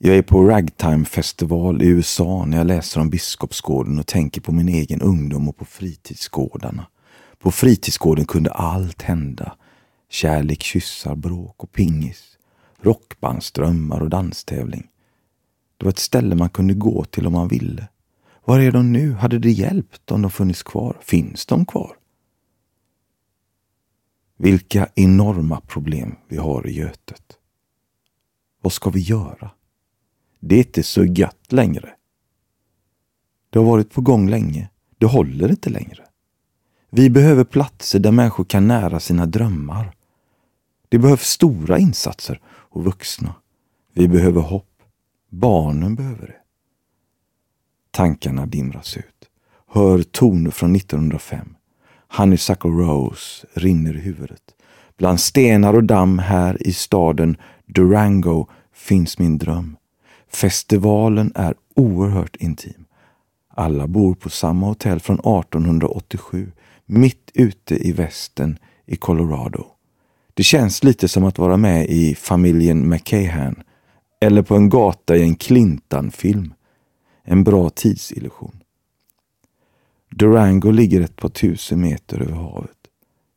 Jag är på ragtime-festival i USA när jag läser om Biskopsgården och tänker på min egen ungdom och på fritidsgårdarna. På fritidsgården kunde allt hända. Kärlek, kyssar, bråk och pingis. Rockbandsdrömmar och danstävling. Det var ett ställe man kunde gå till om man ville. Var är de nu? Hade det hjälpt om de funnits kvar? Finns de kvar? Vilka enorma problem vi har i Götet. Vad ska vi göra? Det är inte så gött längre. Det har varit på gång länge. Det håller inte längre. Vi behöver platser där människor kan nära sina drömmar. Det behövs stora insatser och vuxna. Vi behöver hopp. Barnen behöver det. Tankarna dimras ut. Hör toner från 1905. Honeysuckle Rose rinner i huvudet. Bland stenar och damm här i staden Durango finns min dröm. Festivalen är oerhört intim. Alla bor på samma hotell från 1887, mitt ute i västern i Colorado. Det känns lite som att vara med i familjen McCahan eller på en gata i en Clintan-film. En bra tidsillusion. Durango ligger ett par tusen meter över havet.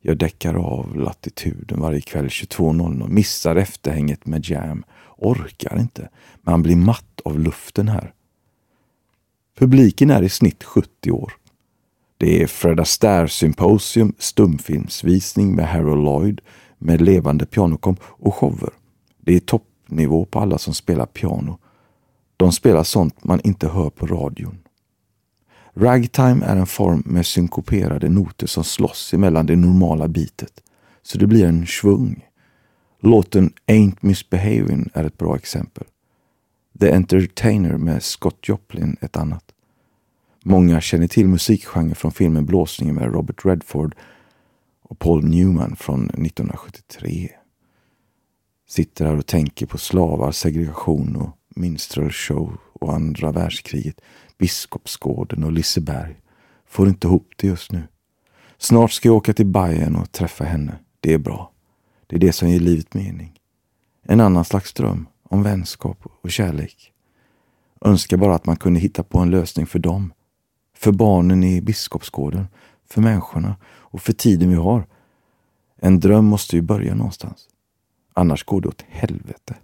Jag däckar av latituden varje kväll 22.00, missar efterhänget med jam, orkar inte. Man blir matt av luften här. Publiken är i snitt 70 år. Det är Fred Astaire Symposium, stumfilmsvisning med Harold Lloyd med levande pianokom och shower. Det är toppnivå på alla som spelar piano. De spelar sånt man inte hör på radion. Ragtime är en form med synkoperade noter som slåss emellan det normala bitet, så det blir en svung. Låten Ain't Misbehavin' är ett bra exempel. The Entertainer med Scott Joplin ett annat. Många känner till musikgenren från filmen Blåsningen med Robert Redford och Paul Newman från 1973. Sitter här och tänker på slavar, segregation och minstrelshow och andra världskriget, Biskopsgården och Liseberg. Får inte ihop det just nu. Snart ska jag åka till Bayern och träffa henne. Det är bra. Det är det som ger livet mening. En annan slags dröm om vänskap och kärlek. Önskar bara att man kunde hitta på en lösning för dem. För barnen i Biskopsgården, för människorna och för tiden vi har. En dröm måste ju börja någonstans. Annars går det åt helvete.